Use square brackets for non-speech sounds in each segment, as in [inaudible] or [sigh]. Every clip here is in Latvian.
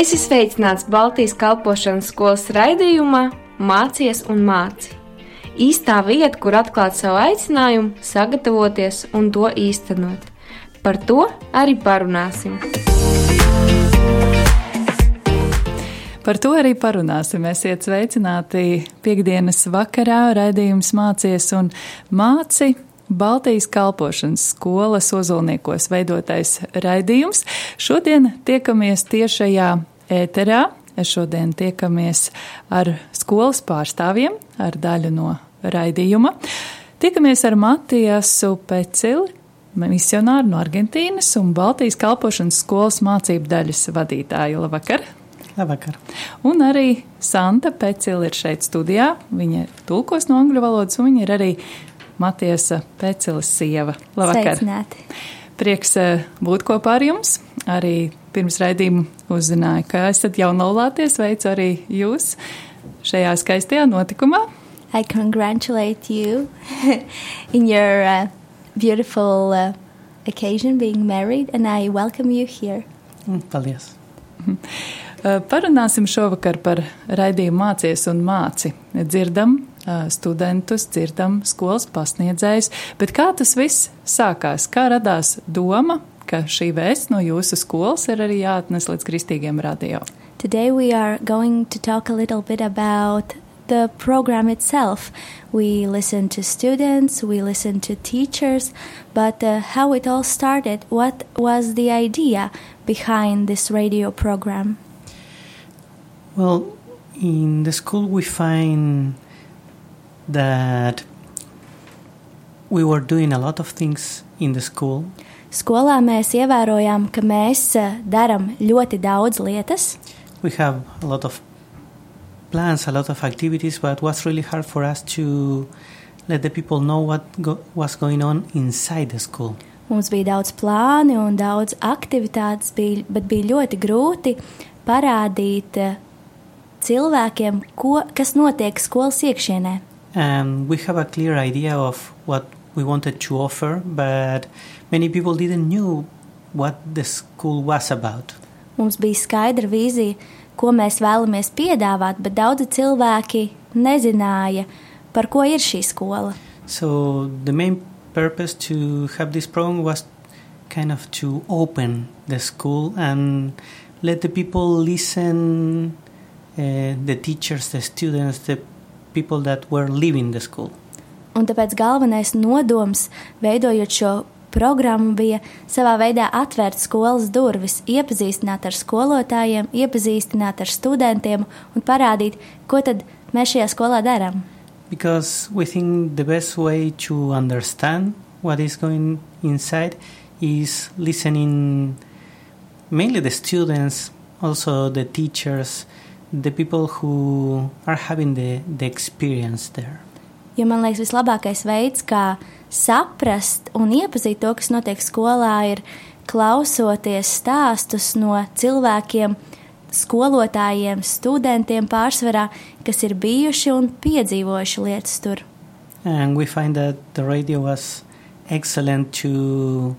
Es esmu sveicināts Baltijas kalpošanas skolas raidījumā Mācies un māci. Īstā vieta, kur atklāt savu aicinājumu, sagatavoties un to īstenot. Par to arī parunāsim. Par to arī parunāsim. Esiet sveicināti piekdienas vakarā, raidījums mācies un māci. Baltijas kalpošanas skolas ozolniekos veidotais raidījums. Šodien tiekamies tiešajā ēterā. Šodien tiekamies ar skolas pārstāvjiem, ar daļu no raidījuma. Tiekamies ar Matiasu Pecili, misionāru no Argentīnas un Baltijas kalpošanas skolas mācību daļas vadītāju. Labvakar! Labvakar. Un arī Santa Pecila ir šeit studijā. Viņa tulkos no angļu valodas, un viņa ir arī Matiesa Pecilas sieva. Labvakar! Sveicināti. Prieks eh, būt kopā ar jums. Arī pirms raidījuma uzzināju, ka esat jaunlaulāties. Sveicu arī jūs šajā skaistajā notikumā. I congratulate you [laughs] in your uh, beautiful uh, occasion being married and I welcome you here. Mm, paldies. Uh, parunāsim šovakar par raidījumu mācies un māci. Dzirdam studentus, dzirdam skolas pasniedzējus, bet kā tas viss sākās? Kā radās doma, ka šī vēsts no jūsu skolas ir arī jāatnes līdz kristīgiem radio? Today we are going to talk a little bit about the program itself. We listen to students, we listen to teachers, but uh, how it all started, what was the idea behind this radio program? Well, in the school we find that we were doing a lot of things in the school. Skolā mēs ievērojām, ka mēs eh, darām ļoti daudz lietas. We have a lot of plans, a lot of activities, but it was really hard for us to let the people know what go was going on inside the school. Mums bija daudz plāni un daudz aktivitātes, bija, bet bija ļoti grūti parādīt eh, cilvēkiem, ko, kas notiek skolas iekšienē. and we have a clear idea of what we wanted to offer, but many people didn't know what the school was about. Mums bija skaidra vīzija, ko mēs vēlamies piedāvāt, bet daudzi cilvēki nezināja, par ko ir šī skola. So the main purpose to have this program was kind of to open the school and let the people listen, uh, the teachers, the students, the people that were leaving the school. Un tāpēc galvenais nodoms, veidojot šo programmu, bija savā veidā atvērt skolas durvis, iepazīstināt ar skolotājiem, iepazīstināt ar studentiem un parādīt, ko tad mēs šajā skolā darām. Because we think the best way to understand what is going inside is listening mainly the students, also the teachers, the people who are having the, the experience there. Jo man liekas, vislabākais veids, kā saprast un iepazīt to, kas notiek skolā, ir klausoties stāstus no cilvēkiem, skolotājiem, studentiem pārsvarā, kas ir bijuši un piedzīvojuši lietas tur. And we find that the radio was excellent to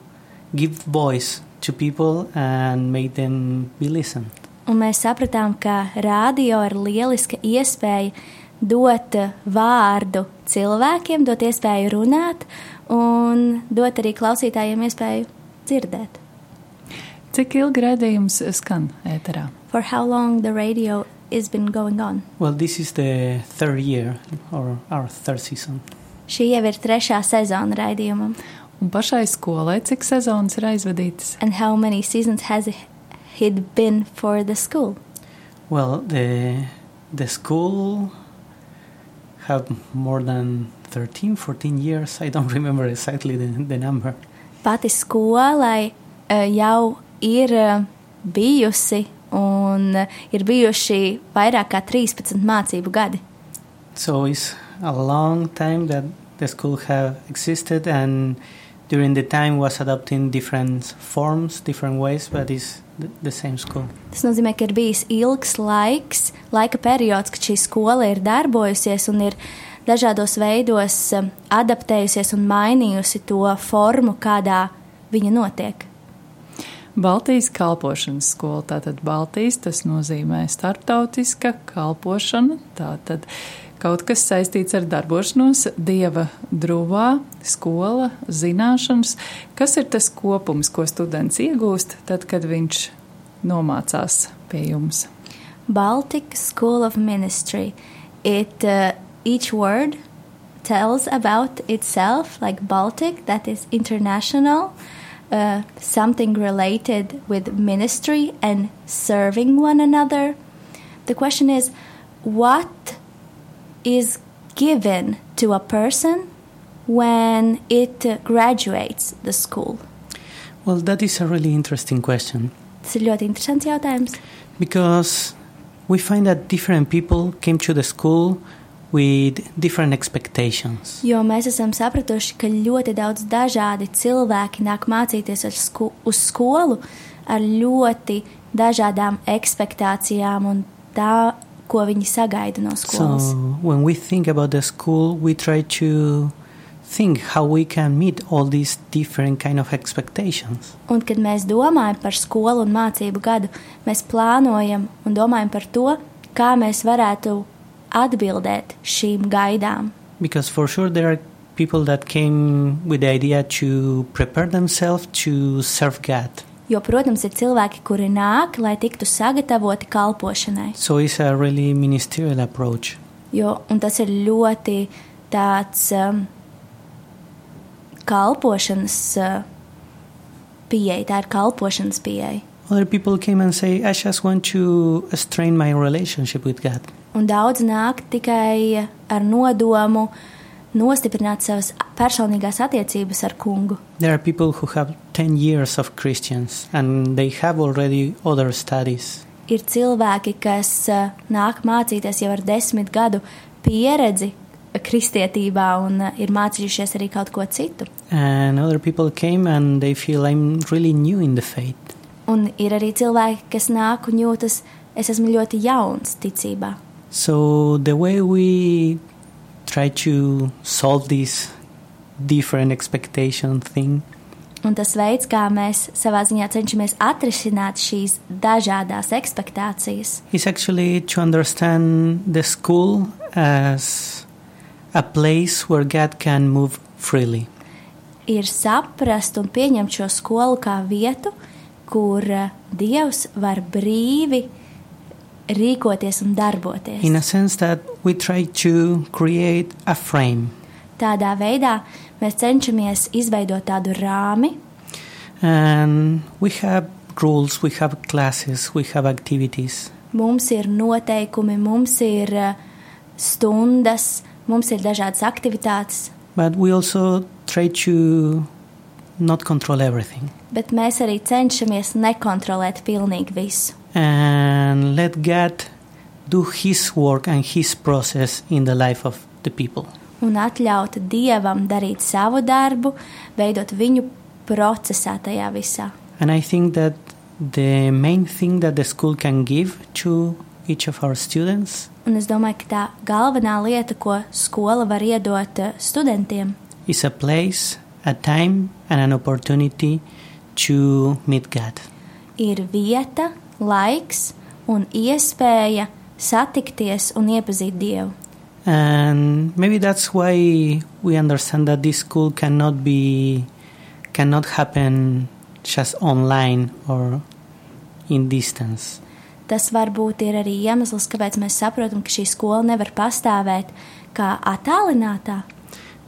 give voice to people and make them be listened un mēs sapratām, ka rādio ir lieliska iespēja dot vārdu cilvēkiem, dot iespēju runāt un dot arī klausītājiem iespēju dzirdēt. Cik ilgi redzējums skan ēterā? For how long the radio has been going on? Well, this is the third year or our third season. Šī jau ir trešā sezona raidījumam. Un pašai skolai cik sezonas ir aizvadītas? And how many seasons has it been for the school? Well, the the school had more than 13, 14 years. I don't [laughs] remember exactly the, the number. Pati skolai uh, jau ir uh, bijusi un uh, ir bijuši vairāk kā 13 mācību gadi. So it's a long time that the school have existed and during the time was adopting different forms, different ways, but it's the, same school. Tas nozīmē, ka ir bijis ilgs laiks, laika periods, kad šī skola ir darbojusies un ir dažādos veidos um, adaptējusies un mainījusi to formu, kādā viņa notiek. Baltijas kalpošanas skola. Tātad Baltijas tas nozīmē starptautiska kalpošana, tātad kaut kas saistīts ar darbošanos, dieva drūvā, skola, zināšanas. Kas ir tas kopums, ko students iegūst tad, kad viņš nomācās pie jums? Baltic School of Ministry. It uh, each word tells about itself, like Baltic, that is international, uh, something related with ministry and serving one another. The question is, what is given to a person when it graduates the school? Well, that is a really interesting question. Tas ir ļoti interesants jautājums. Because we find that different people came to the school with different expectations. Jo mēs esam sapratuši, ka ļoti daudz dažādi cilvēki nāk mācīties sko uz skolu ar ļoti dažādām expectācijām un tā, ko viņi sagaida no skolas. So when we think about the school, we try to think how we can meet all these different kind of expectations. Un, kad mēs domājam par skolu un mācību gadu, mēs plānojam un domājam par to, kā mēs varētu atbildēt šīm gaidām. Because for sure there are people that came with the idea to prepare themselves to serve God. Jo, protams, ir cilvēki, kuri nāk, lai tiktu sagatavoti kalpošanai. So it's a really ministerial approach. Jo, un tas ir ļoti tāds um, kalpošanas uh, pieeja, tā ir kalpošanas pieeja. Other people came and say, I just want to strain my relationship with God. Un daudz nāk tikai ar nodomu nostiprināt savas personīgās attiecības ar kungu. There are people who have 10 years of Christians and they have already other studies. Ir cilvēki, kas uh, nāk mācīties jau ar desmit gadu pieredzi kristietībā un uh, ir mācījušies arī kaut ko citu. And other people came and they feel I'm really new in the faith. Un ir arī cilvēki, kas nāk un jūtas, es esmu ļoti jauns ticībā. So the way we try to solve this different expectation thing Un tas veids, kā mēs savā ziņā cenšamies atrisināt šīs dažādas expectācijas, is actually to understand the school as a place where God can move freely. ir saprast un pieņemt šo skolu kā vietu, kur Dievs var brīvi rīkoties un darboties. In a sense that we try to create a frame Tādā veidā mēs cenšamies izveidot tādu rāmi, and we have rules, we have classes, we have activities. mums ir noteikumi, mums ir eh, stundas, mums ir dažādas aktivitātes, But we also try to not control everything bet mēs arī cenšamies nekontrolēt pilnīgi visu. and let God do His work and His process in the life of the people. Un atļaut Dievam darīt savu darbu, veidot viņu procesā tajā visā. And I think that the main thing that the school can give to each of our students Un es domāju, ka tā galvenā lieta, ko skola var iedot eh, studentiem, is a place, a time, and an opportunity to meet God. ir vieta, laiks un iespēja satikties un iepazīt Dievu. And maybe that's why we understand that this school cannot be cannot happen just online or in distance. Tas varbūt ir arī iemesls, kāpēc mēs saprotam, ka šī skola nevar pastāvēt kā attālinātā,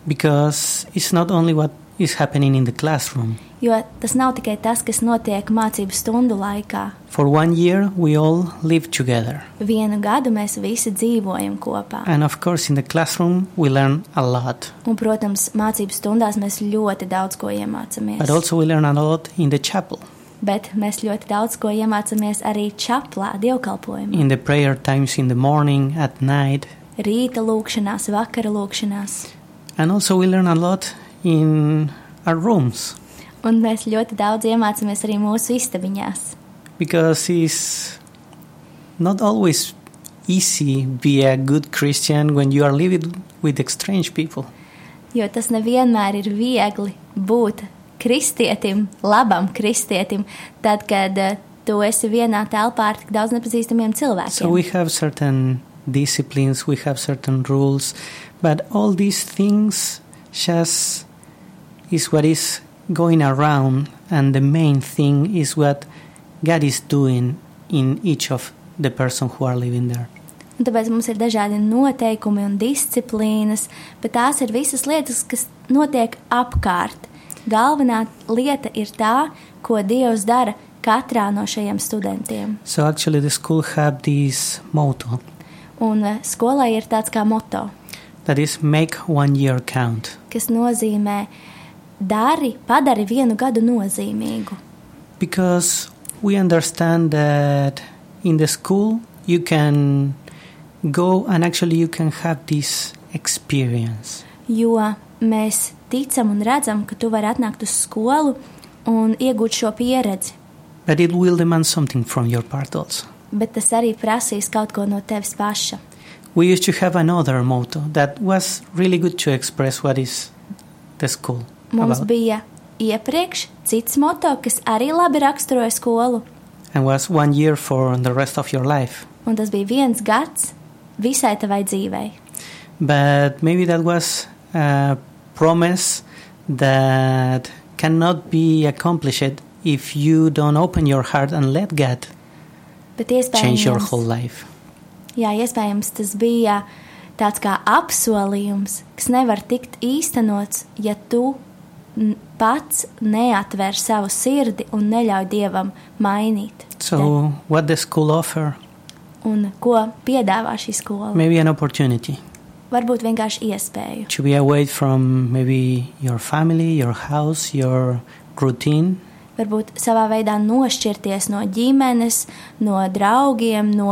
Because it's not only what is happening in the classroom. jo tas nav tikai tas, kas notiek mācību stundu laikā. For one year, we all live together. Vienu gadu mēs visi dzīvojam kopā. And of course, in the classroom, we learn a lot. Un, protams, mācību stundās mēs ļoti daudz ko iemācāmies. But also, we learn a lot in the chapel, Bet mēs ļoti daudz ko iemācāmies arī čaplā, dievkalpojumā. in the prayer times in the morning, at night. Rīta lūkšanās, vakara lūkšanās. And also, we learn a lot in our rooms. Un mēs ļoti daudz iemācāmies arī mūsu istabiņās. because it's not always easy be a good Christian when you are living with strange people. Jo tas nevienmēr ir viegli būt kristietim, labam kristietim, tad, kad uh, tu esi vienā telpā ar tik daudz nepazīstamiem cilvēkiem. So we have certain disciplines, we have certain rules, but all these things just is what is going around, and the main thing is what God is doing in each of the person who are living there. Un tāpēc mums ir dažādi noteikumi un disciplīnas, bet tās ir visas lietas, kas notiek apkārt. Galvenā lieta ir tā, ko Dievs dara katrā no šiem studentiem. So actually, the school have this motto Un eh, skolai ir tāds kā moto, that is make one year count. kas nozīmē dari, padari vienu gadu nozīmīgu. Because we understand that in the school you can go and actually you can have this experience. Jo mēs ticam un redzam, ka tu vari atnākt uz skolu un iegūt šo pieredzi, But it will demand something from your part also. bet tas arī prasīs kaut ko no tevis paša. We used to have another motto that was really good to express what is the school. Mums about. bija iepriekš cits moto, kas arī labi raksturoja skolu, and was one year for the rest of your life. un tas bija viens gads visai tavai dzīvei. But maybe that was a promise that cannot be accomplished if you don't open your heart and let God change your whole life. jā, iespējams tas bija tāds kā apsolījums, kas nevar tikt īstenots, ja tu pats neatver savu sirdi un neļauj Dievam mainīt. So, what the school offer? Un ko piedāvā šī skola? Maybe an opportunity Varbūt vienkārši iespēju. to be away from maybe your family, your house, your routine, Varbūt savā veidā nošķirties no ģimenes, no draugiem, no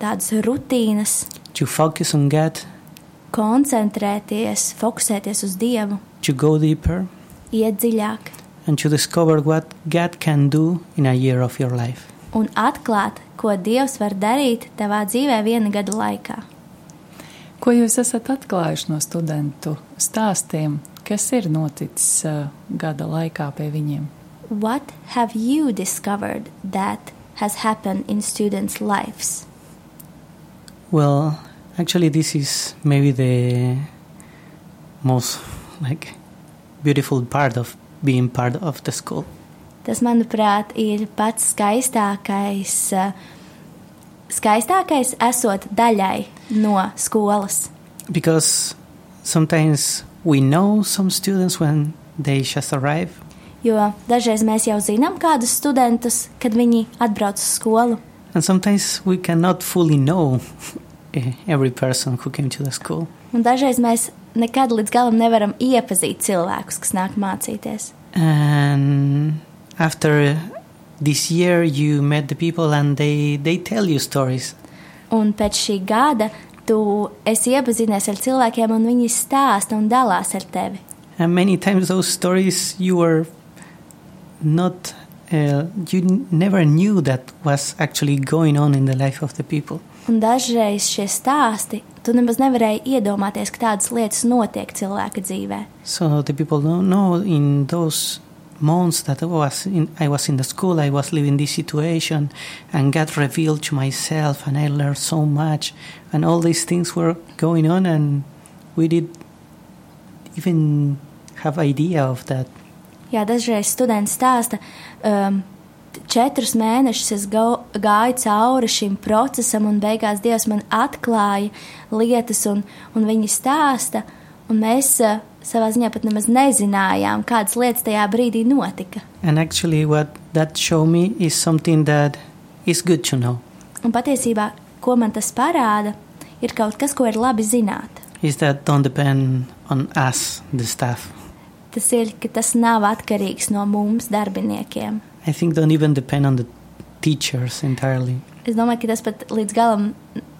tādas rutīnas, to focus on God, koncentrēties, fokusēties uz Dievu, to go deeper, and to discover what God can do in a year of your life. un atklāt, ko Dievs var darīt tavā dzīvē viena gada laikā. Ko jūs esat atklājuši no studentu stāstiem? Kas ir noticis uh, gada laikā pie viņiem? What have you discovered that has happened in students' lives? Well, actually, this is maybe the most like beautiful part of being part of the school. Tas, manuprāt, ir pats skaistākais, eh, skaistākais esot daļai no skolas. Because sometimes we know some students when they just arrive, Jo dažreiz mēs jau zinām kādus studentus, kad viņi atbrauc uz skolu, and sometimes we cannot fully know eh, [laughs] every person who came to the school. un dažreiz mēs nekad līdz galam nevaram iepazīt cilvēkus, kas nāk mācīties. And after this year, you met the people and they, they tell you stories. Un pēc šī gada tu esi iepazinies ar cilvēkiem, un viņi stāsta un dalās ar tevi. And many times those stories you were not, uh, you never knew that was actually going on in the life of the people. Un dažreiz šie stāsti, tu nemaz nevarēji iedomāties, ka tādas lietas notiek cilvēka dzīvē. So the people don't know in those months that I was in, I was in the school, I was living this situation, and God revealed to myself, and I learned so much, and all these things were going on, and we did even have idea of that. Jā, dažreiz students stāsta, um, četrus mēnešus es gāju cauri šim procesam, un beigās Dievs man atklāja lietas, un, un viņi stāsta, un mēs uh, savā ziņā pat nemaz nezinājām, kādas lietas tajā brīdī notika. And actually, what that showed me is something that is good to know. Un patiesībā, ko man tas parāda, ir kaut kas, ko ir labi zināt. Is that don't depend on us, the staff. Tas ir, ka tas nav atkarīgs no mums, darbiniekiem. I think don't even depend on the teachers entirely. Es domāju, ka tas pat līdz galam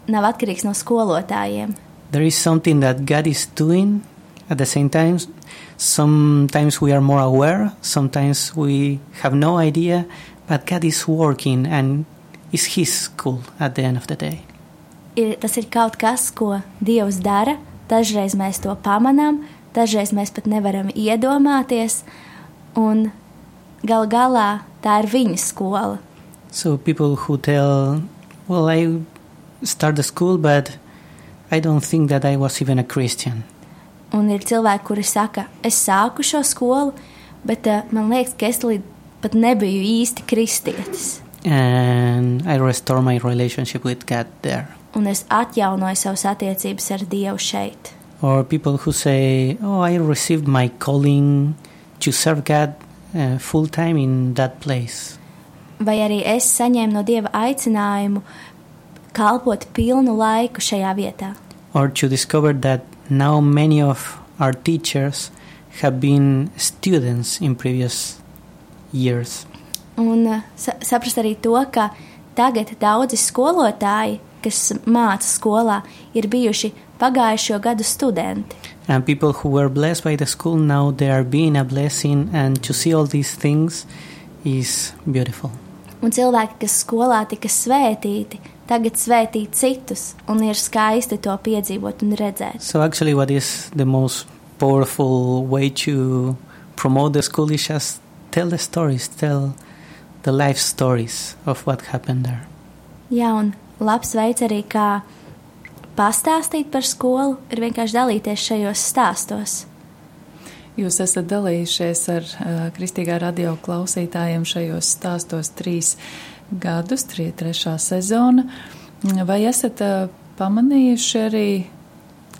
nav atkarīgs no skolotājiem. There is something that God is doing at the same time. Sometimes we are more aware, sometimes we have no idea, but God is working and it's His school at the end of the day. Ir, tas ir kaut kas, ko Dievs dara. Dažreiz mēs to pamanām, dažreiz mēs pat nevaram iedomāties. Un gal galā tā ir viņa skola. So people who tell, well, I started school, but I don't think that I was even a Christian. Un ir cilvēki, kuri saka, es sāku šo skolu, bet uh, man liekas, ka es līdz pat nebiju īsti kristietis. And I restore my relationship with God there. Un es atjaunoju savas attiecības ar Dievu šeit. Or people who say, oh, I received my calling to serve God uh, full time in that place. Vai arī es saņēmu no Dieva aicinājumu kalpot pilnu laiku šajā vietā. Or to discover that now many of our teachers have been students in previous years. Un uh, sa saprast arī to, ka tagad daudzi skolotāji, kas māca skolā, ir bijuši pagājušo gadu studenti. And people who were blessed by the school now they are being a blessing, and to see all these things is beautiful. Un cilvēki, kas skolā tika svētīti, tagad svētī citus, un ir skaisti to piedzīvot un redzēt. So, actually, what is the most powerful way to promote the school is just tell the stories, tell the life stories of what happened there. Jā, un labs veids arī kā pastāstīt par skolu, ir vienkārši dalīties šajos stāstos. Jūs esat dalījušies ar uh, Kristīgā radio klausītājiem šajos stāstos trīs gadus, trīs trešā sezona. Vai esat uh, pamanījuši arī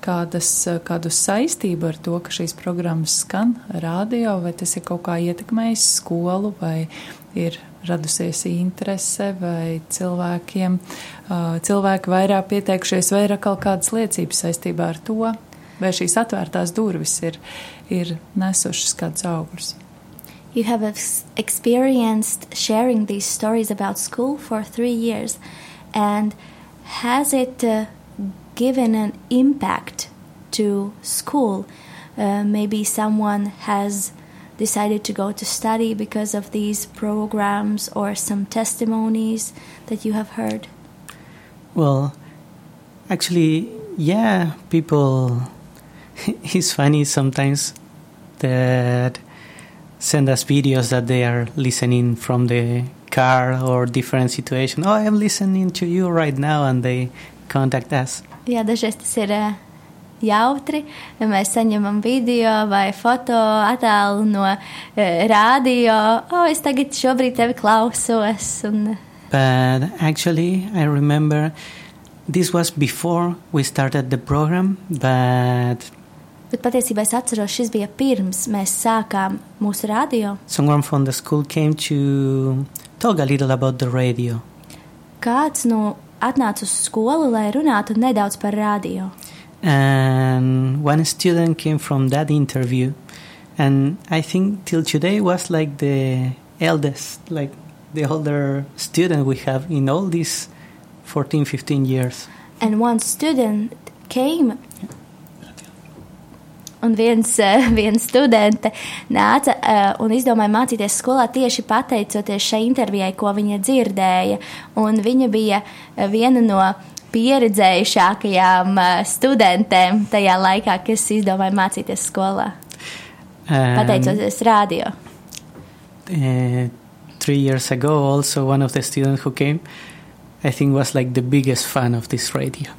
kādas, uh, kādu saistību ar to, ka šīs programmas skan radio, vai tas ir kaut kā ietekmējis skolu, vai ir radusies interese, vai cilvēkiem, cilvēki vairāk pieteikšies, vai ir kaut kādas liecības saistībā ar to, vai šīs atvērtās durvis ir, ir nesušas kādus augļus. You have ex- experienced sharing these stories about school for three years, and has it uh, given an impact to school? Uh, maybe someone has decided to go to study because of these programs or some testimonies that you have heard? Well, actually, yeah, people. [laughs] it's funny sometimes that send us videos that they are listening from the car or different situation. Oh, I'm listening to you right now, and they contact us. Tas ir uh, jautri. Mēs saņemam video vai foto attēlu no uh, rādio. O, oh, es tagad šobrīd tevi klausos. Un, But actually, I remember this was before we started the program, but Bet patiesībā es atceros, šis bija pirms mēs sākām mūsu radio. someone from the school came to talk a little about the radio. Kāds no atnāca uz skolu, lai runātu nedaudz par radio. And one student came from that interview, and I think till today was like the eldest, like the older student we have in all these 14, 15 years. And one student came. Un viens, eh, [laughs] viens studente nāca uh, un izdomāja mācīties skolā tieši pateicoties šai intervijai, ko viņa dzirdēja. Un viņa bija eh, viena no pieredzējušākajām uh, studentēm tajā laikā, kas izdomāja mācīties skolā. Pateicoties radio. uh, three years ago, also one of the students who came, I think was like the biggest fan of this radio.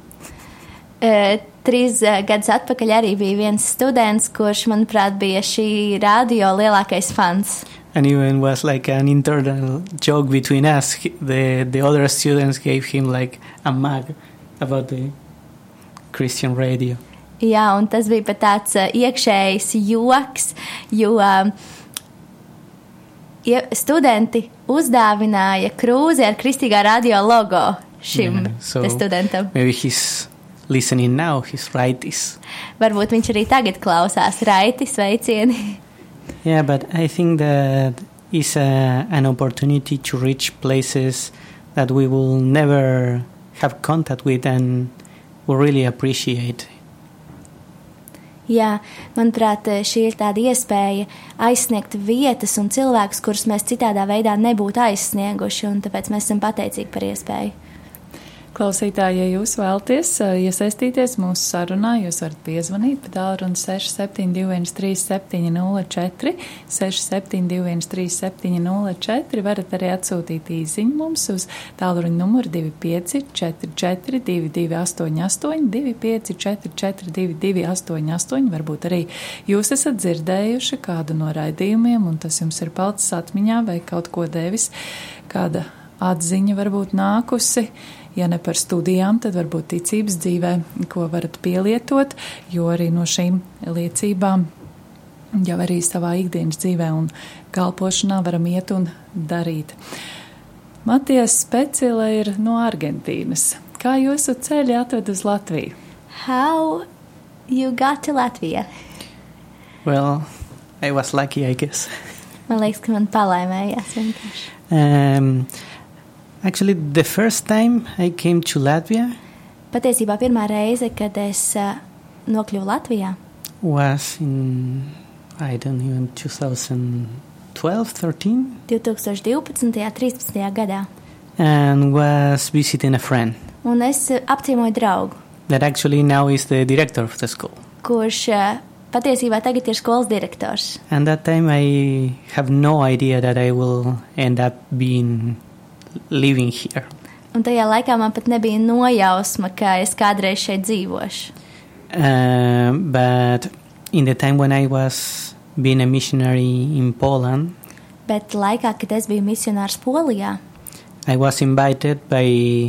Uh, trīs uh, gadus atpakaļ arī bija viens students, kurš, manuprāt, bija šī radio lielākais fans. And even was like an internal joke between us. He- The the other students gave him like a mug about the Christian radio. Jā, un tas bija pat tāds uh, iekšējs joks, jo um, ja studenti uzdāvināja krūzi ar kristīgā radio logo šim Yeah, so- te studentam. Maybe he's listening now. He's righties. Varbūt viņš arī tagad klausās raiti sveicieni. [laughs] Yeah, but I think that is a, an opportunity to reach places that we will never have contact with and will really appreciate. Jā, manuprāt, šī ir tāda iespēja aizsniegt vietas un cilvēkus, kurus mēs citādā veidā nebūtu aizsnieguši, un tāpēc mēs esam pateicīgi par iespēju. Klausītāji, ja jūs vēlaties uh, iesaistīties mūsu sarunā, jūs varat piezvanīt pa tālruni 67213704, 67213704, varat arī atsūtīt īziņu mums uz tālruni numuru 2544 2288, 2544 2288, varbūt arī jūs esat dzirdējuši kādu no raidījumiem, un tas jums ir palicis atmiņā vai kaut ko devis, kāda atziņa varbūt nākusi ja ne par studijām, tad varbūt ticības dzīvē, ko varat pielietot, jo arī no šīm liecībām jau arī savā ikdienas dzīvē un kalpošanā varam iet un darīt. Matijas Speciāla ir no Argentīnas. Kā jūsu ceļi atved uz Latviju? How you got to Latvia? Well, I was lucky, I guess. Man liekas, ka man palaimējās vienkārši. Um, actually, the first time I came to Latvia Patiesībā pirmā reize, kad es uh, nokļuvu Latvijā, was in, I don't even, 2012, 13, 2012. un 13. gadā, and was visiting a friend un es uh, apciemoju draugu, that actually now is the director of the school. kurš uh, patiesībā tagad ir skolas direktors. And that time I have no idea that I will end up being living here. Un tajā laikā man pat nebija nojausma, ka es kādreiz šeit dzīvošu. Um, but in the time when I was being a missionary in Poland, Bet laikā, kad es biju misionārs Polijā, I was invited by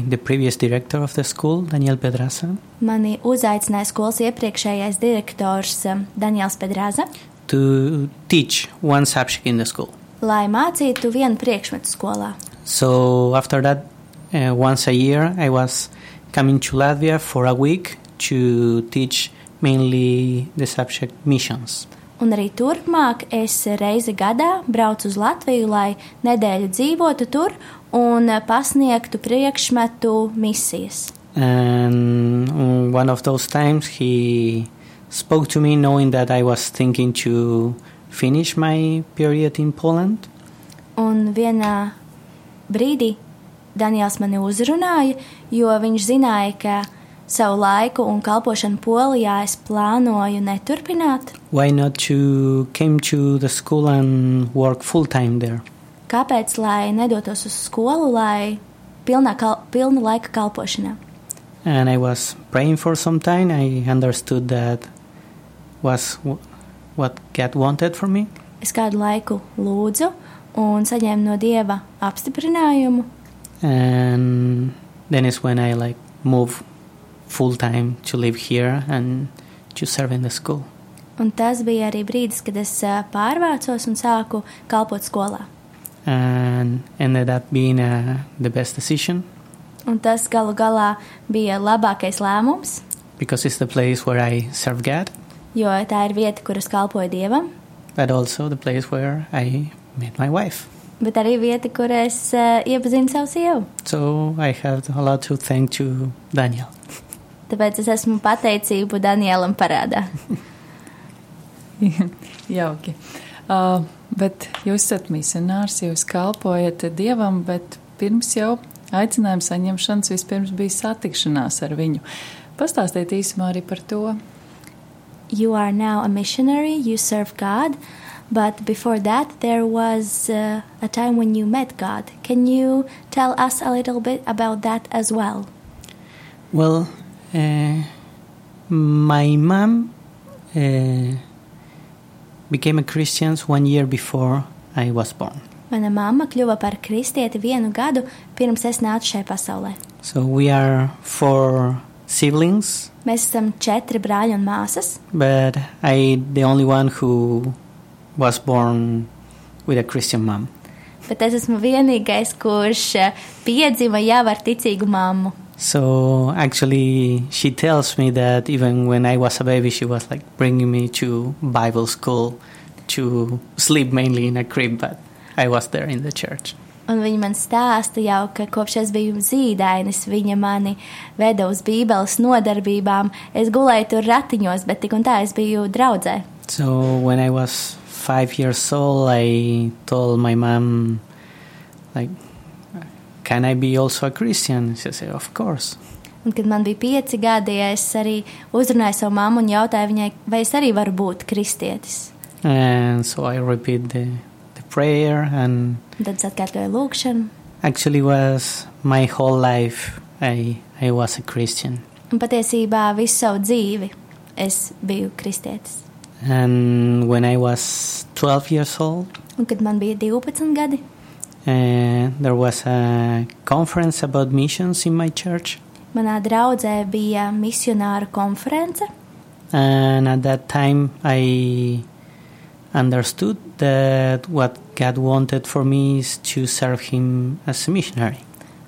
the previous director of the school, Daniel Pedraza, mani uzaicināja skolas iepriekšējais direktors um, Daniels Pedrāza, to teach one subject in the school. lai mācītu vienu priekšmetu skolā. So after that, uh, once a year, I was coming to Latvia for a week to teach mainly the subject missions. Un arī turpmāk es reizi gadā braucu uz Latviju, lai nedēļu dzīvotu tur un pasniegtu priekšmetu misijas. And on one of those times, he spoke to me knowing that I was thinking to finish my period in Poland. Un vienā brīdī Daniels mani uzrunāja, jo viņš zināja, ka savu laiku un kalpošanu Polijā es plānoju neturpināt. Why not to came to the school and work full time there? Kāpēc lai nedotos uz skolu, lai pilnā kal pilna laika kalpošanā? And I was praying for some time. I understood that was w- what God wanted for me. Es kādu laiku lūdzu un saņēmu no Dieva apstiprinājumu, And then is when I like move full time to live here and to serve in the school. un tas bija arī brīdis, kad es ā, pārvācos un sāku kalpot skolā. And ended up being uh, the best decision Un tas galu galā bija labākais lēmums, because it's the place where I serve God, jo tā ir vieta, kur es kalpoju Dievam, but also the place where I met my wife. bet arī vieta, kur es ā, iepazinu savu sievu. So I have a lot to thank to Daniel. [laughs] Tāpēc es esmu pateicību Danielam parādā. [laughs] Jauki. Uh, bet jūs esat misionārs, jūs kalpojat Dievam, bet pirms jau aicinājuma saņemšanas vispirms bija satikšanās ar viņu. Pastāstiet īsumā arī par to. You are now a missionary, you serve God, but before that, there was uh, a time when you met God. Can you tell us a little bit about that as well? Well, uh, my mom uh, became a Christian one year before I was born. Mana mamma kļuva par kristieti vienu gadu pirms es nācu šajā pasaulē. So we are four siblings, Mēs esam četri brāļi un māsas, but I the only one who was born with a Christian mom. bet es esmu vienīgais, kurš eh, piedzima jau ar ticīgu mammu. So actually, she tells me that even when I was a baby, she was like bringing me to Bible school to sleep mainly in a crib, but I was there in the church. Un viņa man stāsta jau, ka kopš es biju zīdainis, viņa mani veda uz Bībeles nodarbībām. Es gulēju tur ratiņos, bet tik un tā es biju draudzē. So when I was five years old, I told my mom, like, can I be also a Christian? She said, Of course. Un, kad man bija pieci gadi, es arī uzrunāju savu mammu un jautāju viņai, vai es arī varu būt kristietis. And so I repeat the, the prayer, and tad es atkārtoju lūgšanu. actually was my whole life I, I was a Christian. Un patiesībā visu savu dzīvi es biju kristietis. And when I was 12 years old, Un, kad man bija 12 gadi, uh, there was a conference about missions in my church. manā draudzē bija misionāra konference. And at that time, I understood that what God wanted for me is to serve Him as a missionary.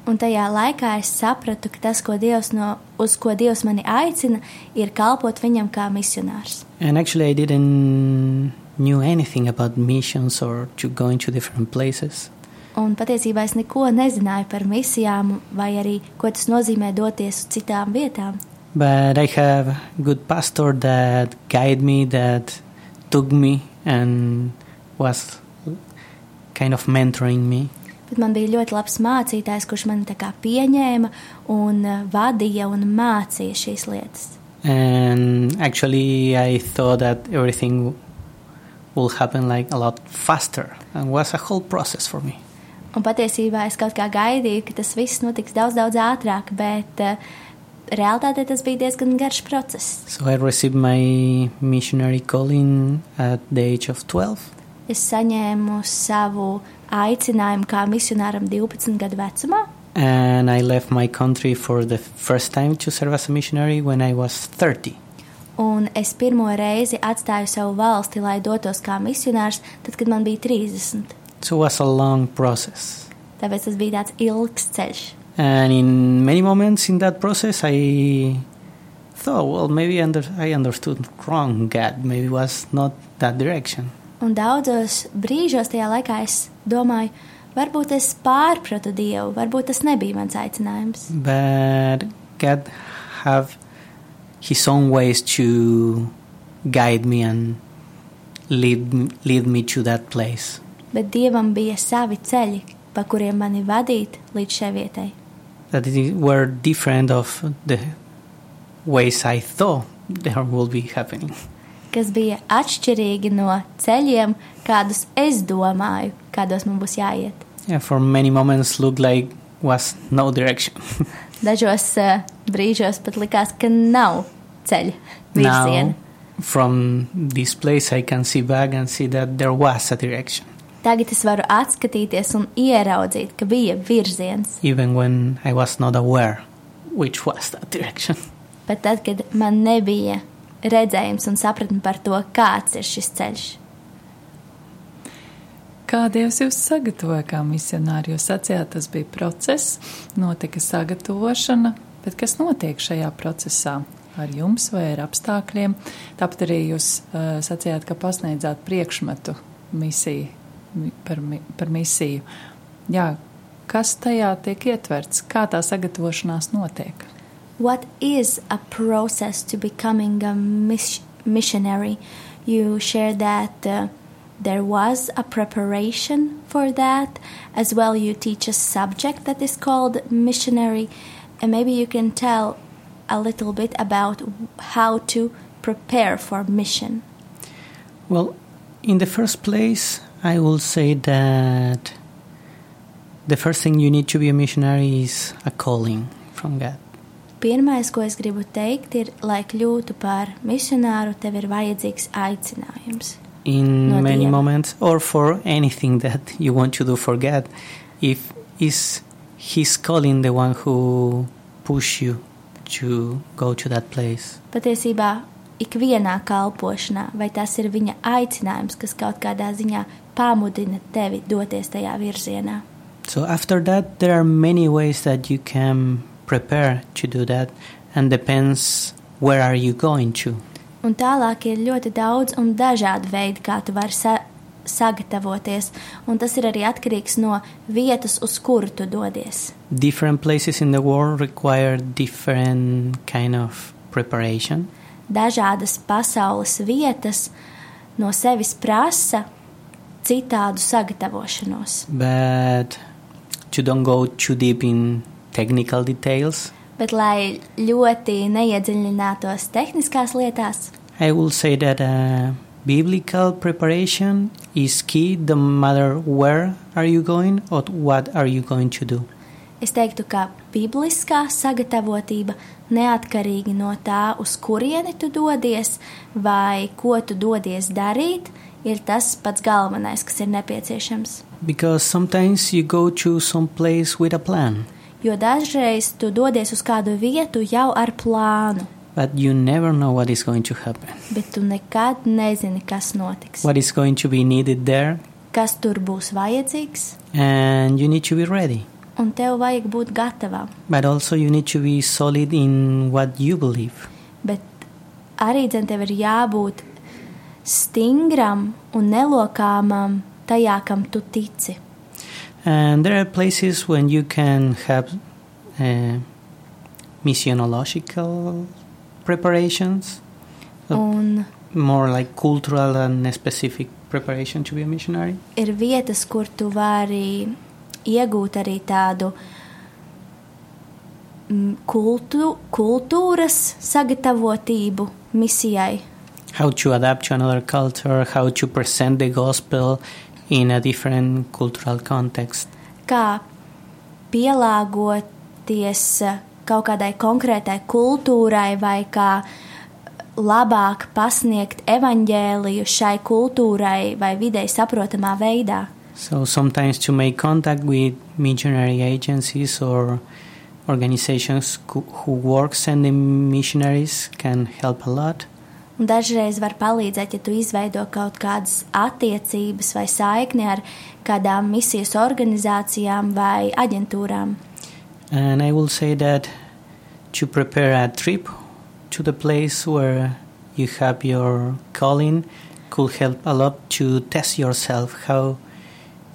Un tajā laikā es sapratu, ka tas, ko Dievs no, uz ko Dievs mani aicina, ir kalpot viņam kā misionārs. And actually, I didn't knew anything about missions or to going to different places. Un patiesībā es neko nezināju par misijām, vai arī ko tas nozīmē doties uz citām vietām. But I have a good pastor that guided me, that took me and was kind of mentoring me. Bet man bija ļoti labs mācītājs, kurš kā pieņēma un eh, vadīja un mācīja šīs lietas. And actually, I thought that everything will happen like a lot faster, and was a whole process for me. Un patiesībā es kaut kā gaidīju, ka tas viss notiks daudz, daudz ātrāk, bet uh, realitātē tas bija diezgan garš process. So I received my missionary calling at the age of 12, Es saņēmu savu aicinājumu kā misionāram 12 gadu vecumā, and I left my country for the first time to serve as a missionary when I was 30. un es pirmo reizi atstāju savu valsti, lai dotos kā misionārs, tad, kad man bija 30. So it was a long process. Tāpēc tas bija tāds ilgs ceļš. And in many moments in that process, I thought, well, maybe under, I understood wrong God. Maybe it was not that direction. Un daudzos brīžos tajā laikā es domāju, varbūt es pārpratu Dievu, varbūt tas nebija mans aicinājums. But God have His own ways to guide me and lead lead me to that place. Bet Dievam bija savi ceļi, pa kuriem mani vadīt līdz šai vietai. That it were different of the ways I thought there will be happening. Kas bija atšķirīgi no ceļiem, kādus es domāju, kādos man būs jāiet. Yeah, for many moments looked like was no direction. [laughs] Dažos uh, brīžos pat likās, ka nav ceļa virziena. from this place, I can see back and see that there was a direction, Tagad es varu atskatīties un ieraudzīt, ka bija virziens. even when I was not aware which was that [laughs] direction. Bet tad, kad man nebija redzējums un sapratne par to, kāds ir šis ceļš, Kā Dievs jūs sagatavoja kā misionāri? Jūs sacījāt, tas bija process, notika sagatavošana, bet kas notiek šajā procesā? Ar jums vai ar apstākļiem? Tāpat arī jūs uh, sacījāt, ka pasniedzāt priekšmetu misiju, mi- par, par misiju. Jā, kas tajā tiek ietverts? Kā tā sagatavošanās notiek? What is a process to becoming a mis- missionary? You shared that uh, there was a preparation for that. As well, you teach a subject that is called missionary. And maybe you can tell a little bit about how to prepare for mission. Well, in the first place, I will say that the first thing you need to be a missionary is a calling from God. Pirmais, ko es gribu teikt, ir, lai kļūtu par misionāru, tev ir vajadzīgs aicinājums. In No many Dieva. moments, or for anything that you want to do for God, if is His calling the one who push you to go to that place. Patiesībā ikvienā kalpošanā, vai tas ir viņa aicinājums, kas kaut kādā ziņā pamudina tevi doties tajā virzienā. So after that, there are many ways that you can prepare to do that, and depends where are you going to. Un tālāk ir ļoti daudz un dažādi veidi, kā tu vari sa sagatavoties, un tas ir arī atkarīgs no vietas, uz kuru tu dodies. Different places in the world require different kind of preparation. Dažādas pasaules vietas no sevis prasa citādu sagatavošanos. But to don't go too deep in technical details, Bet, lai ļoti neiedziļinātos tehniskās lietās, I will say that uh, biblical preparation is key no matter where are you going or what are you going to do. es teiktu, ka bibliskā sagatavotība neatkarīgi no tā, uz kurieni tu dodies vai ko tu dodies darīt, ir tas pats galvenais, kas ir nepieciešams. Because sometimes you go to some place with a plan, Jo dažreiz tu dodies uz kādu vietu jau ar plānu, but you never know what is going to happen, bet tu nekad nezini, kas notiks, what is going to be needed there, kas tur būs vajadzīgs, and you need to be ready. un tev vajag būt gatavam. But also, you need to be solid in what you believe. Bet arī dzen, tev ir jābūt stingram un nelokāmam tajā, kam tu tici. And there are places when you can have uh, missionological preparations, Oh. Un more like cultural and specific preparation to be a missionary. ir vietas, kur tu vari iegūt arī tādu mm, kultu, kultūras sagatavotību misijai. How to adapt to another culture, how to present the gospel in a different cultural context. Kā pielāgoties kaut kādai konkrētai kultūrai vai kā labāk pasniegt evaņģēliju šai kultūrai vai videi saprotamā veidā. So sometimes to make contact with missionary agencies or organizations who who work sending missionaries can help a lot. Un dažreiz var palīdzēt, ja tu izveido kaut kādas attiecības vai saikni ar kādām misijas organizācijām vai aģentūrām. And I will say that to prepare a trip to the place where you have your calling could help a lot to test yourself how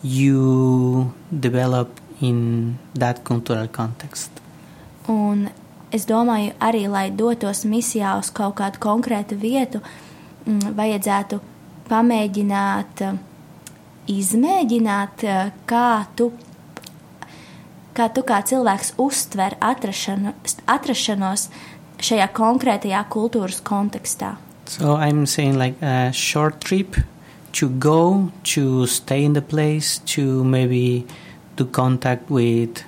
you develop in that cultural context. Un es domāju, arī lai dotos misijā uz kaut kādu konkrētu vietu, mm, vajadzētu pamēģināt, eh, izmēģināt, eh, kā tu, kā tu kā cilvēks uztver atrašanu, atrašanos šajā konkrētajā kultūras kontekstā. So I'm saying like a short trip to go to stay in the place to maybe to contact with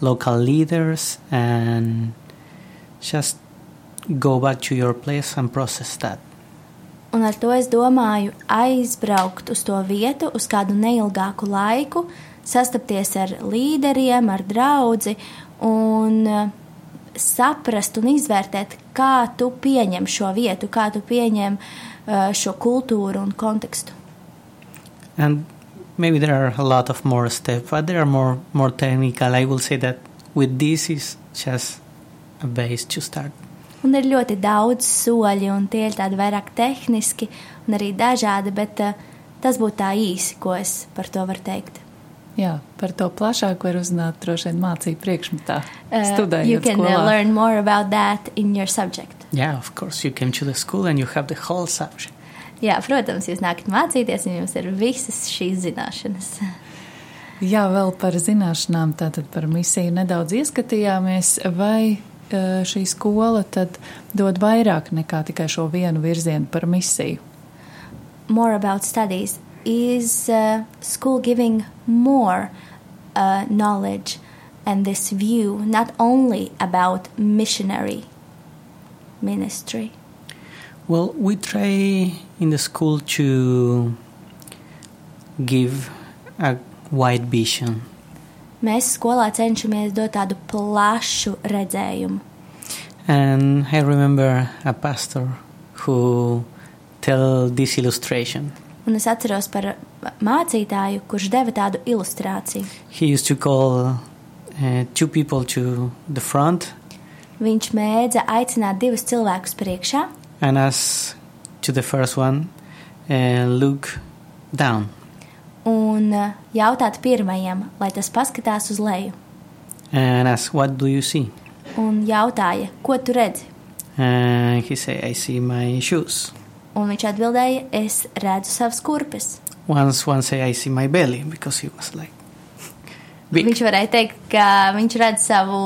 local leaders and just go back to your place and process that. Un ar to es domāju aizbraukt uz to vietu uz kādu neilgāku laiku, sastapties ar līderiem, ar draugu un eh, saprast un izvērtēt, kā tu pieņem šo vietu, kā tu pieņem eh, šo kultūru un kontekstu. And maybe there are a lot of more steps, but they are more more technical. I will say that with this is just base to start. Un ir ļoti daudz soļi, un tie ir tādi vairāk tehniski un arī dažādi, bet eh, tas būtu tā īsi, ko es par to varu teikt. Jā, par to plašāk var uzzināt droši vien mācību priekšmetā. Uh, you Studējot can uh, skolā. learn more about that in your subject. Yeah, of course, you came to the school and you have the whole subject. Jā, protams, jūs nākat mācīties, un jums ir visas šīs zināšanas. Jā, vēl par zināšanām, tātad par misiju nedaudz ieskatījāmies, vai eh, šī skola tad dod vairāk nekā tikai šo vienu virzienu par misiju. More about studies. Is uh, school giving more uh, knowledge and this view, not only about missionary ministry? Well, we try in the school to give a wide vision. Mēs skolā cenšamies dot tādu plašu redzējumu. And I remember a pastor who tell this illustration. Un es atceros par mācītāju, kurš deva tādu ilustrāciju. He used to call uh, two people to the front Viņš mēdza aicināt divus cilvēkus priekšā and ask to the first one, uh, look down. Un uh, jautāt pirmajam, lai tas paskatās uz leju. And ask, what do you see? Un jautāja, ko tu redzi? And he said, I see my shoes. Un viņš atbildēja, es redzu savas kurpes. Once one say, I see my belly because he was like Big. Viņš varēja teikt, ka viņš redz savu,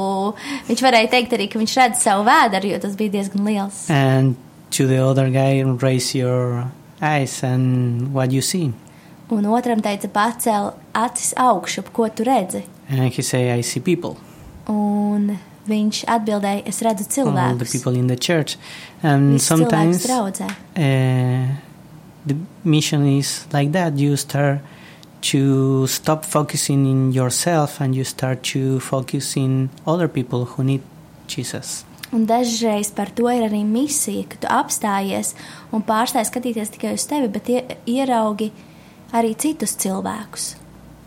viņš varēja teikt arī, ka viņš redz savu vēderu, jo tas bija diezgan liels. And to the other guy, raise your eyes and what you see. Un otram teica, pacēl acis augšup, ko tu redzi. And he say, I see people, Un viņš atbildēja, es redzu all the cilvēkus. people in the church. And Visus sometimes cilvēkus uh, the mission is like that. You start to stop focusing in yourself and you start to focus in other people who need Jesus. Un dažreiz par to ir arī misija, ka tu apstājies un pārstāji skatīties tikai uz tevi, bet ie, ieraugi arī citus cilvēkus.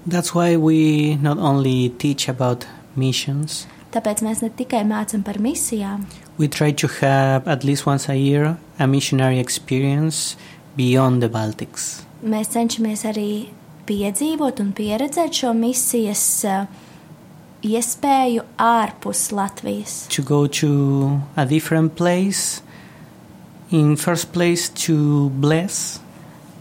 That's why we not only teach about missions, Tāpēc mēs ne tikai mācām par misijām, we try to have at least once a year a missionary experience beyond the Baltics. mēs cenšamies arī piedzīvot un pieredzēt šo misijas uh, iespēju ārpus Latvijas. To go to a different place, in first place to bless,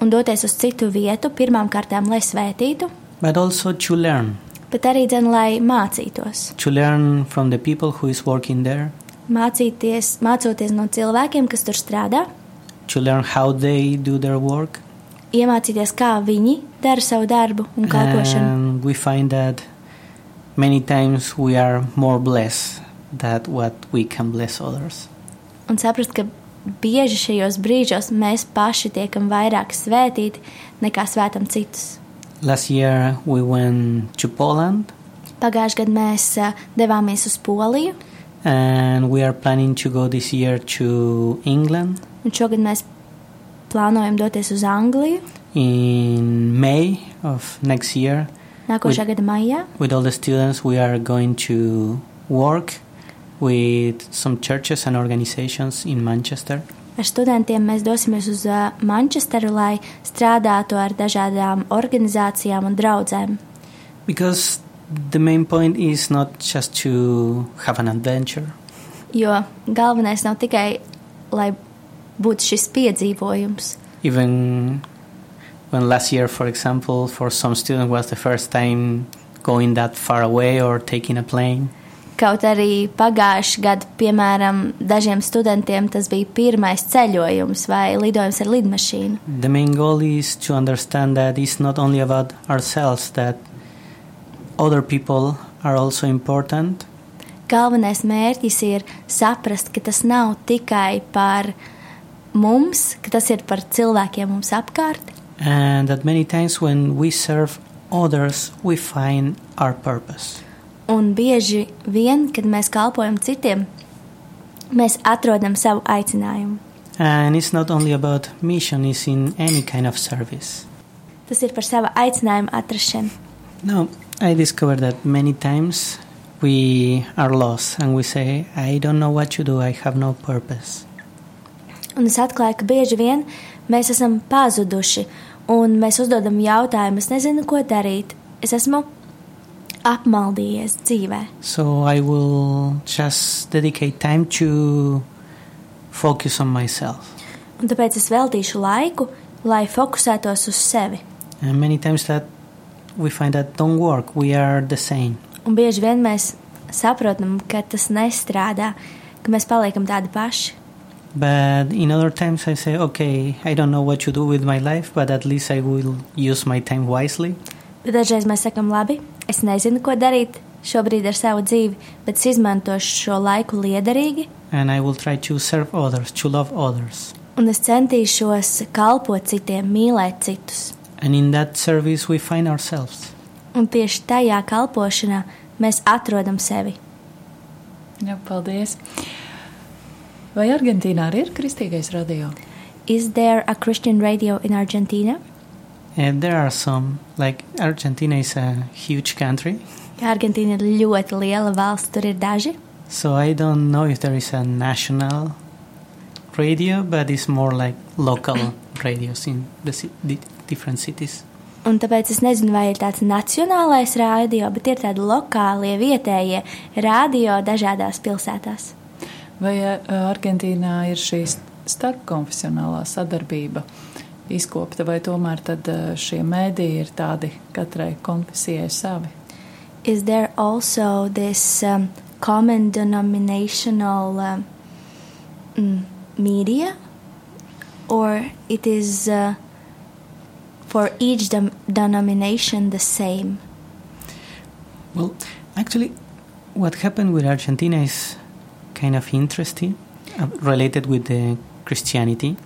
Un doties uz citu vietu, pirmām kārtām, lai svētītu, but also to learn. bet arī dzen, lai mācītos. To learn from the people who is working there, Mācīties, mācoties no cilvēkiem, kas tur strādā, to learn how they do their work. iemācīties, kā viņi dara savu darbu un kalpošanu. And we find that many times we are more blessed than what we can bless others. Un saprast, ka bieži šajos brīžos mēs paši tiekam vairāk svētīti nekā svētam citus. Last year we went to Poland Pagājušajā gadā mēs ā, devāmies uz Poliju, and we are planning to go this year to England un šogad mēs plānojam doties uz Angliju in May of next year. nākošā gada maijā. With all the students, we are going to work with some churches and organizations in Manchester. Ar studentiem mēs dosimies uz ā, Manchesteru, lai strādātu ar dažādām organizācijām un draudzēm. Because the main point is not just to have an adventure, Jo galvenais nav tikai, lai būtu šis piedzīvojums. even when last year, for example, for some students was the first time going that far away or taking a plane. Kaut arī pagājušajā gadā, piemēram, dažiem studentiem tas bija pirmais ceļojums vai lidojums ar lidmašīnu. The main goal is to understand that it's not only about ourselves, that other people are also important, Galvenais mērķis ir saprast, ka tas nav tikai par mums, ka tas ir par cilvēkiem mums apkārt, and that many times when we serve others, we find our purpose. Un bieži vien, kad mēs kalpojam citiem, mēs atrodam savu aicinājumu. And it's not only about mission, it's in any kind of service. Tas ir par savu aicinājumu atrašanu. No, I discovered that many times we are lost and we say, I don't know what to do, I have no purpose. Un es atklāju, ka bieži vien mēs esam pazuduši, un mēs uzdodam jautājumu, es nezinu, ko darīt. Es esmu apmaldījies dzīvē. So I will just dedicate time to focus on myself. Un tāpēc es veltīšu laiku, lai fokusētos uz sevi. And many times that we find that don't work, we are the same. Un bieži vien mēs saprotam, ka tas nestrādā, ka mēs paliekam tādi paši. But in other times I say, okay, I don't know what to do with my life, but at least I will use my time wisely. Dažreiz mēs sakam, labi, es nezinu, ko darīt šobrīd ar savu dzīvi, bet es izmantošu šo laiku liederīgi, And I will try to serve others, to love others. un es centīšos kalpot citiem, mīlēt citus. And in that service we find ourselves. Un tieši tajā kalpošanā mēs atrodam sevi. Jā, paldies. Vai Argentīnā arī ir kristīgais radio? Is there a Christian radio in Argentina? And there are some, like Argentina is a huge country, Jā, Argentīna ir ļoti liela valsts, tur ir daži. so I don't know if there is a national radio, but it's more like local [clears throat] radios in the di- different cities. Un tāpēc es nezinu, vai ir tāds nacionālais rādio, bet ir tādi lokālie, vietējie rādio dažādās pilsētās. Vai ā, Argentīnā ir šī starpkonfesionālā sadarbība izkopta, vai tomēr tad šie mēdīji ir tādi katrai konfesijai savi? is there also this um, common denominational um, media, or it is uh, for each dem- denomination the same? Well, actually, what happened with Argentina is kind of interesting, uh, related with the Christianity.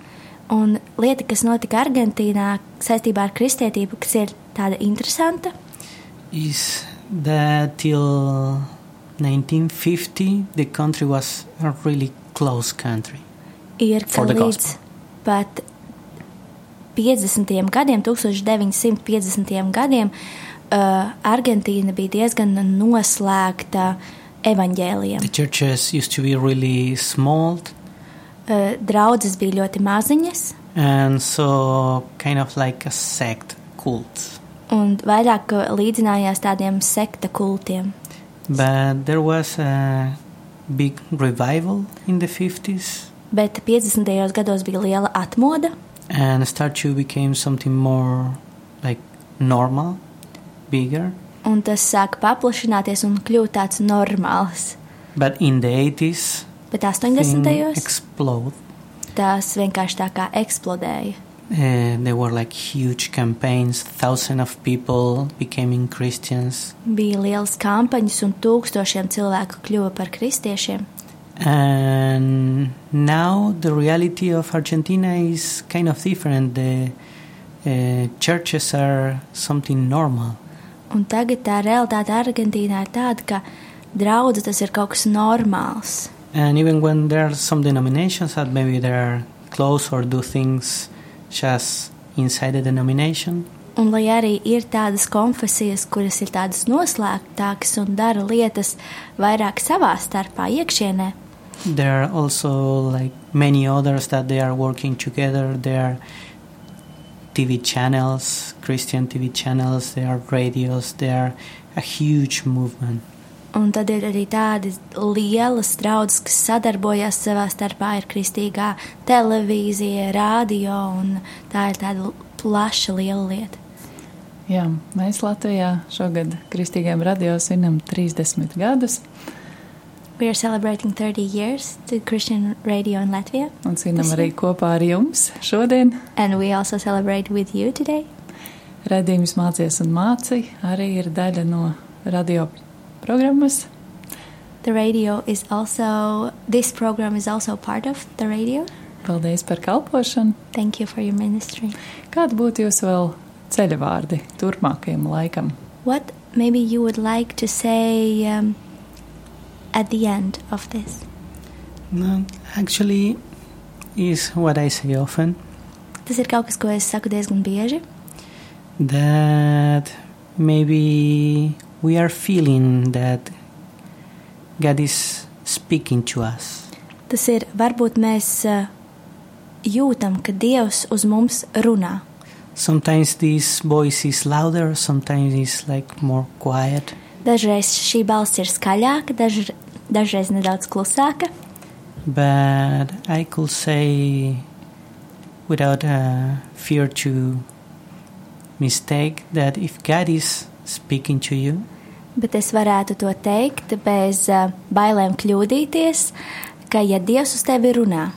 Un lieta, kas notika Argentīnā saistībā ar kristietību, kas ir tāda interesanta, is that till 1950 the country was a really close country. ir, ka līdz pat 50. gadiem, 1950. gadiem, uh, Argentīna bija diezgan noslēgta evaņģēliem. The churches used to be really small Uh, draudzes bija ļoti maziņas, and so kind of like a sect cult. un vairāk uh, līdzinājās tādiem sekta kultiem. But there was a big revival in the 50s Bet 50. gados bija liela atmoda, and statue became something more like normal, bigger. un tas sāka paplašināties un kļūt tāds normāls. But in the 80s, Bet thing 80. explode. tās vienkārši tā kā eksplodēja. Uh, there were like huge campaigns. Thousands of people becoming Christians, Bija liels kampaņas, un tūkstošiem cilvēku kļuva par kristiešiem. and now the reality of Argentina is kind of different. The uh, churches are something normal. Un tagad tā realitāte Argentīnā ir tāda, ka draudzes tas ir kaut kas normāls. And even when there are some denominations that maybe they are close or do things just inside the denomination, Un lai arī ir tādas konfesijas, kuras ir tādas noslēgtākas un dara lietas vairāk savā starpā, iekšienē, there are also like many others that they are working together. There are TV channels, Christian TV channels, there are radios, there are a huge movement. Un tad ir arī tādas lielas draudzes, kas sadarbojas savā starpā, ir kristīgā televīzija, radio, un tā ir tāda plaša liela lieta. Jā, mēs Latvijā šogad Kristīgiem radio svinam 30 gadus We are celebrating 30 years to Christian radio in Latvia, un svinam arī kopā ar jums šodien. and we also celebrate with you today. Radījums mācies un māci arī ir daļa no radio programmas. The radio is also, this program is also part of the radio. Paldies par kalpošanu. Thank you for your ministry. Kādi būtu jūs vēl ceļavārdi turpmākajam laikam? What maybe you would like to say um, at the end of this? No, actually, is what I say often Tas ir kaut kas, ko es saku diezgan bieži. that maybe we are feeling that God is speaking to us. Tas ir, varbūt mēs uh, jūtam, ka Dievs uz mums runā. Sometimes this voice is louder, sometimes it's like more quiet. Dažreiz šī balss ir skaļāka, daž, dažreiz nedaudz klusāka, But I could say, without uh, fear to mistake, that if God is speaking to you, bet es varētu to teikt bez uh, bailēm kļūdīties, ka ja Dievs uz tevi runā,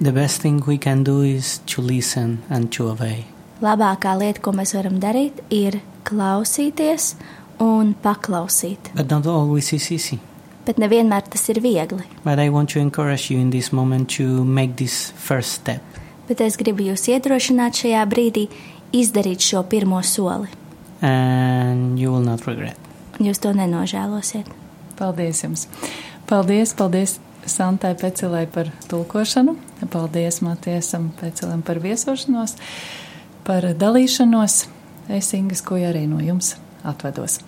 the best thing we can do is to listen and to obey. labākā lieta, ko mēs varam darīt, ir klausīties un paklausīt. But not always is easy. Bet nevienmēr tas ir viegli. But I want to encourage you in this moment to make this first step. Bet es gribu jūs iedrošināt šajā brīdī izdarīt šo pirmo soli, And you will not regret. jūs to nenožēlosiet. Paldies jums! Paldies, paldies Santai Pecelai par tulkošanu, paldies Matiesam Pecelam par viesošanos, par dalīšanos. Es Ingas, ko arī no jums atvedos.